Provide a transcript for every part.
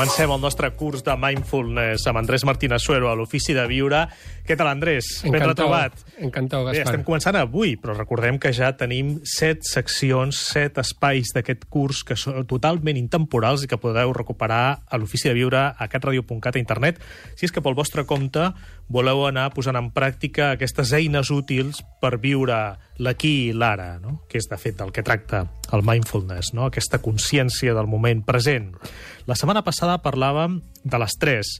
Comencem el nostre curs de Mindfulness amb Andrés Martínez Suero a l'Ofici de Viure. Què tal, Andrés? Ben retrobat. Encantau, Bé, Gaspar. estem començant avui, però recordem que ja tenim set seccions, set espais d'aquest curs que són totalment intemporals i que podeu recuperar a l'Ofici de Viure a catradio.cat a internet, si és que pel vostre compte voleu anar posant en pràctica aquestes eines útils per viure l'aquí i l'ara, no? que és, de fet, del que tracta el mindfulness, no? aquesta consciència del moment present. La setmana passada parlàvem de l'estrès,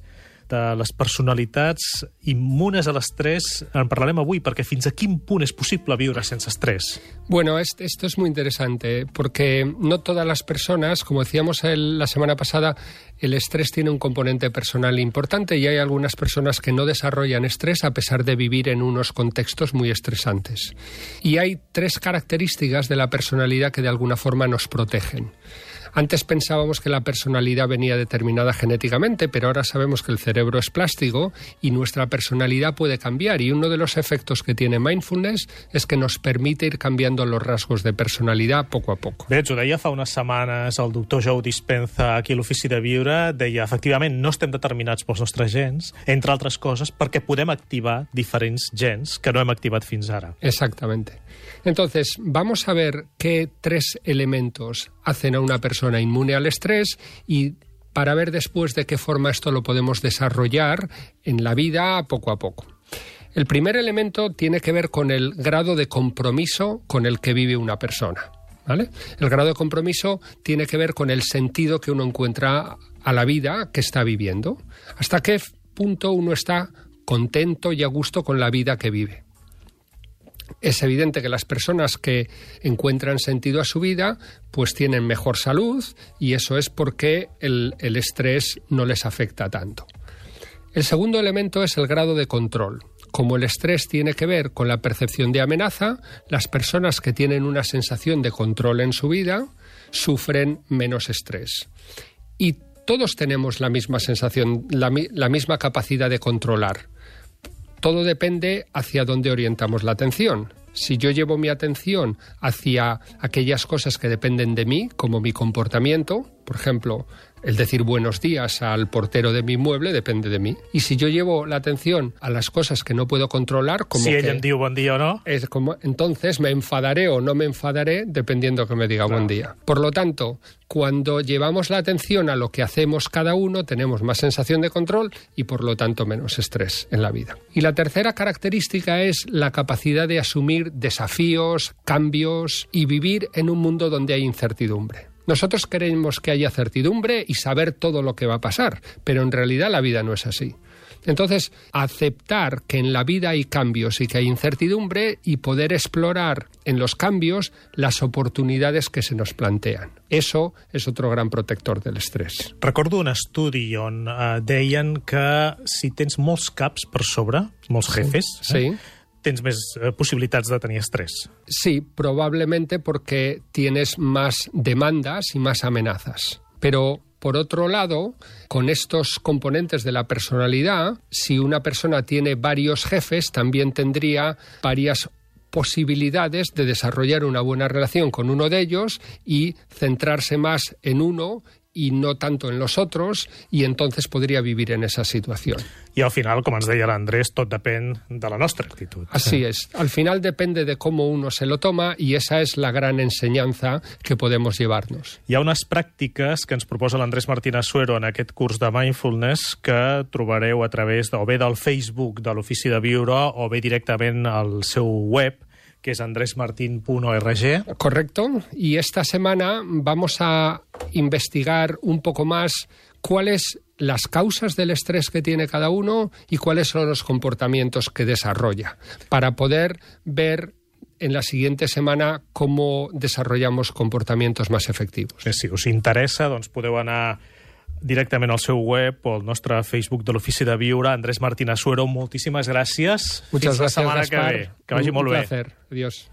de les personalitats immunes a l'estrès. En parlarem avui, perquè fins a quin punt és possible viure sense estrés? Bueno, est- esto es muy interesante porque no todas las personas, como decíamos la semana pasada, el estrés tiene un componente personal importante y hay algunas personas que no desarrollan estrés a pesar de vivir en unos contextos muy estresantes. Y hay tres características de la personalidad que de alguna forma nos protegen. Antes pensábamos que la personalidad venía determinada genéticamente, pero ahora sabemos que el cerebro es plástico y nuestra personalidad puede cambiar. Y uno de los efectos que tiene mindfulness es que nos permite ir cambiando los rasgos de personalidad poco a poco. Bé, ens ho deia fa unes setmanes el doctor Jou Dispenza aquí a l'Ofici de Viure, deia, efectivament, no estem determinats pels nostres gens, entre altres coses, perquè podem activar diferents gens que no hem activat fins ara. Exactamente. Entonces, vamos a ver qué tres elementos hacen a una persona inmune al estrés y para ver después de qué forma esto lo podemos desarrollar en la vida poco a poco. El primer elemento tiene que ver con el grado de compromiso con el que vive una persona. ¿vale? El grado de compromiso tiene que ver con el sentido que uno encuentra a la vida que está viviendo. Hasta qué punto uno está contento y a gusto con la vida que vive. Es evidente que las personas que encuentran sentido a su vida, pues tienen mejor salud y eso es porque el, estrés no les afecta tanto. El segundo elemento es el grado de control. Como el estrés tiene que ver con la percepción de amenaza, las personas que tienen una sensación de control en su vida sufren menos estrés. Y todos tenemos la misma sensación, la misma capacidad de controlar todo depende hacia dónde orientamos la atención. Si yo llevo mi atención hacia aquellas cosas que dependen de mí, como mi comportamiento, por ejemplo, el decir buenos días al portero de mi mueble depende de mí. Y si yo llevo la atención a las cosas que no puedo controlar, como si que ella diu bon dia o no, es como entonces me enfadaré o no me enfadaré dependiendo que me diga buen día. Por lo tanto, cuando llevamos la atención a lo que hacemos cada uno, tenemos más sensación de control y por lo tanto menos estrés en la vida. Y la tercera característica es la capacidad de asumir desafíos, cambios y vivir en un mundo donde hay incertidumbre. Nosotros queremos que haya certidumbre y saber todo lo que va a pasar, pero en realidad la vida no es así. Entonces, aceptar que en la vida hay cambios y que hay incertidumbre y poder explorar en los cambios las oportunidades que se nos plantean. Eso es otro gran protector del estrés. recordo un estudi on eh, deien que si tens molts caps per sobre, molts jefes, Sí. Eh, tens més eh, possibilitats de tenir estrès. Sí, probablemente porque tienes más demandas y más amenazas. Pero por otro lado, con estos componentes de la personalidad, si una persona tiene varios jefes, también tendría varias posibilidades de desarrollar una buena relación con uno de ellos y centrarse más en uno y no tanto en los otros, y entonces podría vivir en esa situación. I al final, com ens deia l'Andrés, tot depèn de la nostra actitud. Así es. Al final depende de cómo uno se lo toma y esa es la gran enseñanza que podemos llevarnos. Hi ha unes pràctiques que ens proposa l'Andrés Martínez Suero en aquest curs de Mindfulness que trobareu a través de, o bé del Facebook de l'Ofici de Viure o bé directament al seu web, que és andresmartin.org. ¿Correcto? Y esta semana vamos a investigar un poco más cuáles las causas del estrés que tiene cada uno y cuáles son los comportamientos que desarrolla, para poder ver en la siguiente semana cómo desarrollamos comportamientos más efectivos. Bé, si us interessa, doncs podeu anar directament al seu web o al nostre Facebook de l'Ofici de Viure. Andrés Martínez Suero, moltíssimes gràcies. Muchas Fins la gracias, setmana Gaspar. que ve. Que vagi un molt bé. placer. Adiós.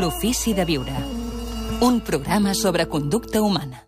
L'Ofici de Viure. Un programa sobre conducta humana.